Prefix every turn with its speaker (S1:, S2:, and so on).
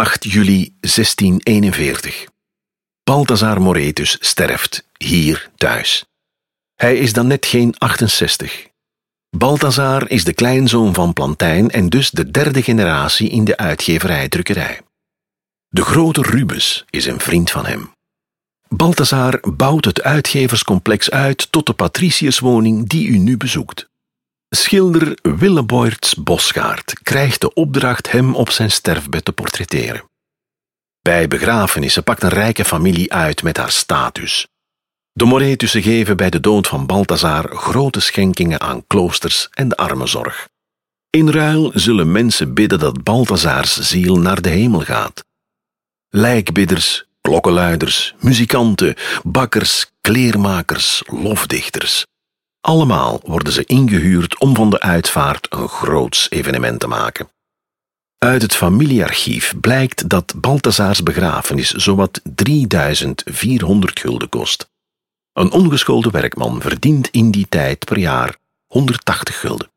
S1: 8 juli 1641. Balthazar Moretus sterft hier thuis. Hij is dan net geen 68. Balthazar is de kleinzoon van Plantijn en dus de derde generatie in de uitgeverij-drukkerij. De grote Rubens is een vriend van hem. Balthazar bouwt het uitgeverscomplex uit tot de patriciërswoning die u nu bezoekt. Schilder Willeboorts Bosgaard krijgt de opdracht hem op zijn sterfbed te portretteren. Bij begrafenissen pakt een rijke familie uit met haar status. De Moretussen geven bij de dood van Balthazar grote schenkingen aan kloosters en de armenzorg. In ruil zullen mensen bidden dat Balthazars ziel naar de hemel gaat. Lijkbidders, klokkenluiders, muzikanten, bakkers, kleermakers, lofdichters. Allemaal worden ze ingehuurd om van de uitvaart een groots evenement te maken. Uit het familiearchief blijkt dat Balthazars begrafenis zowat 3400 gulden kost. Een ongeschoolde werkman verdient in die tijd per jaar 180 gulden.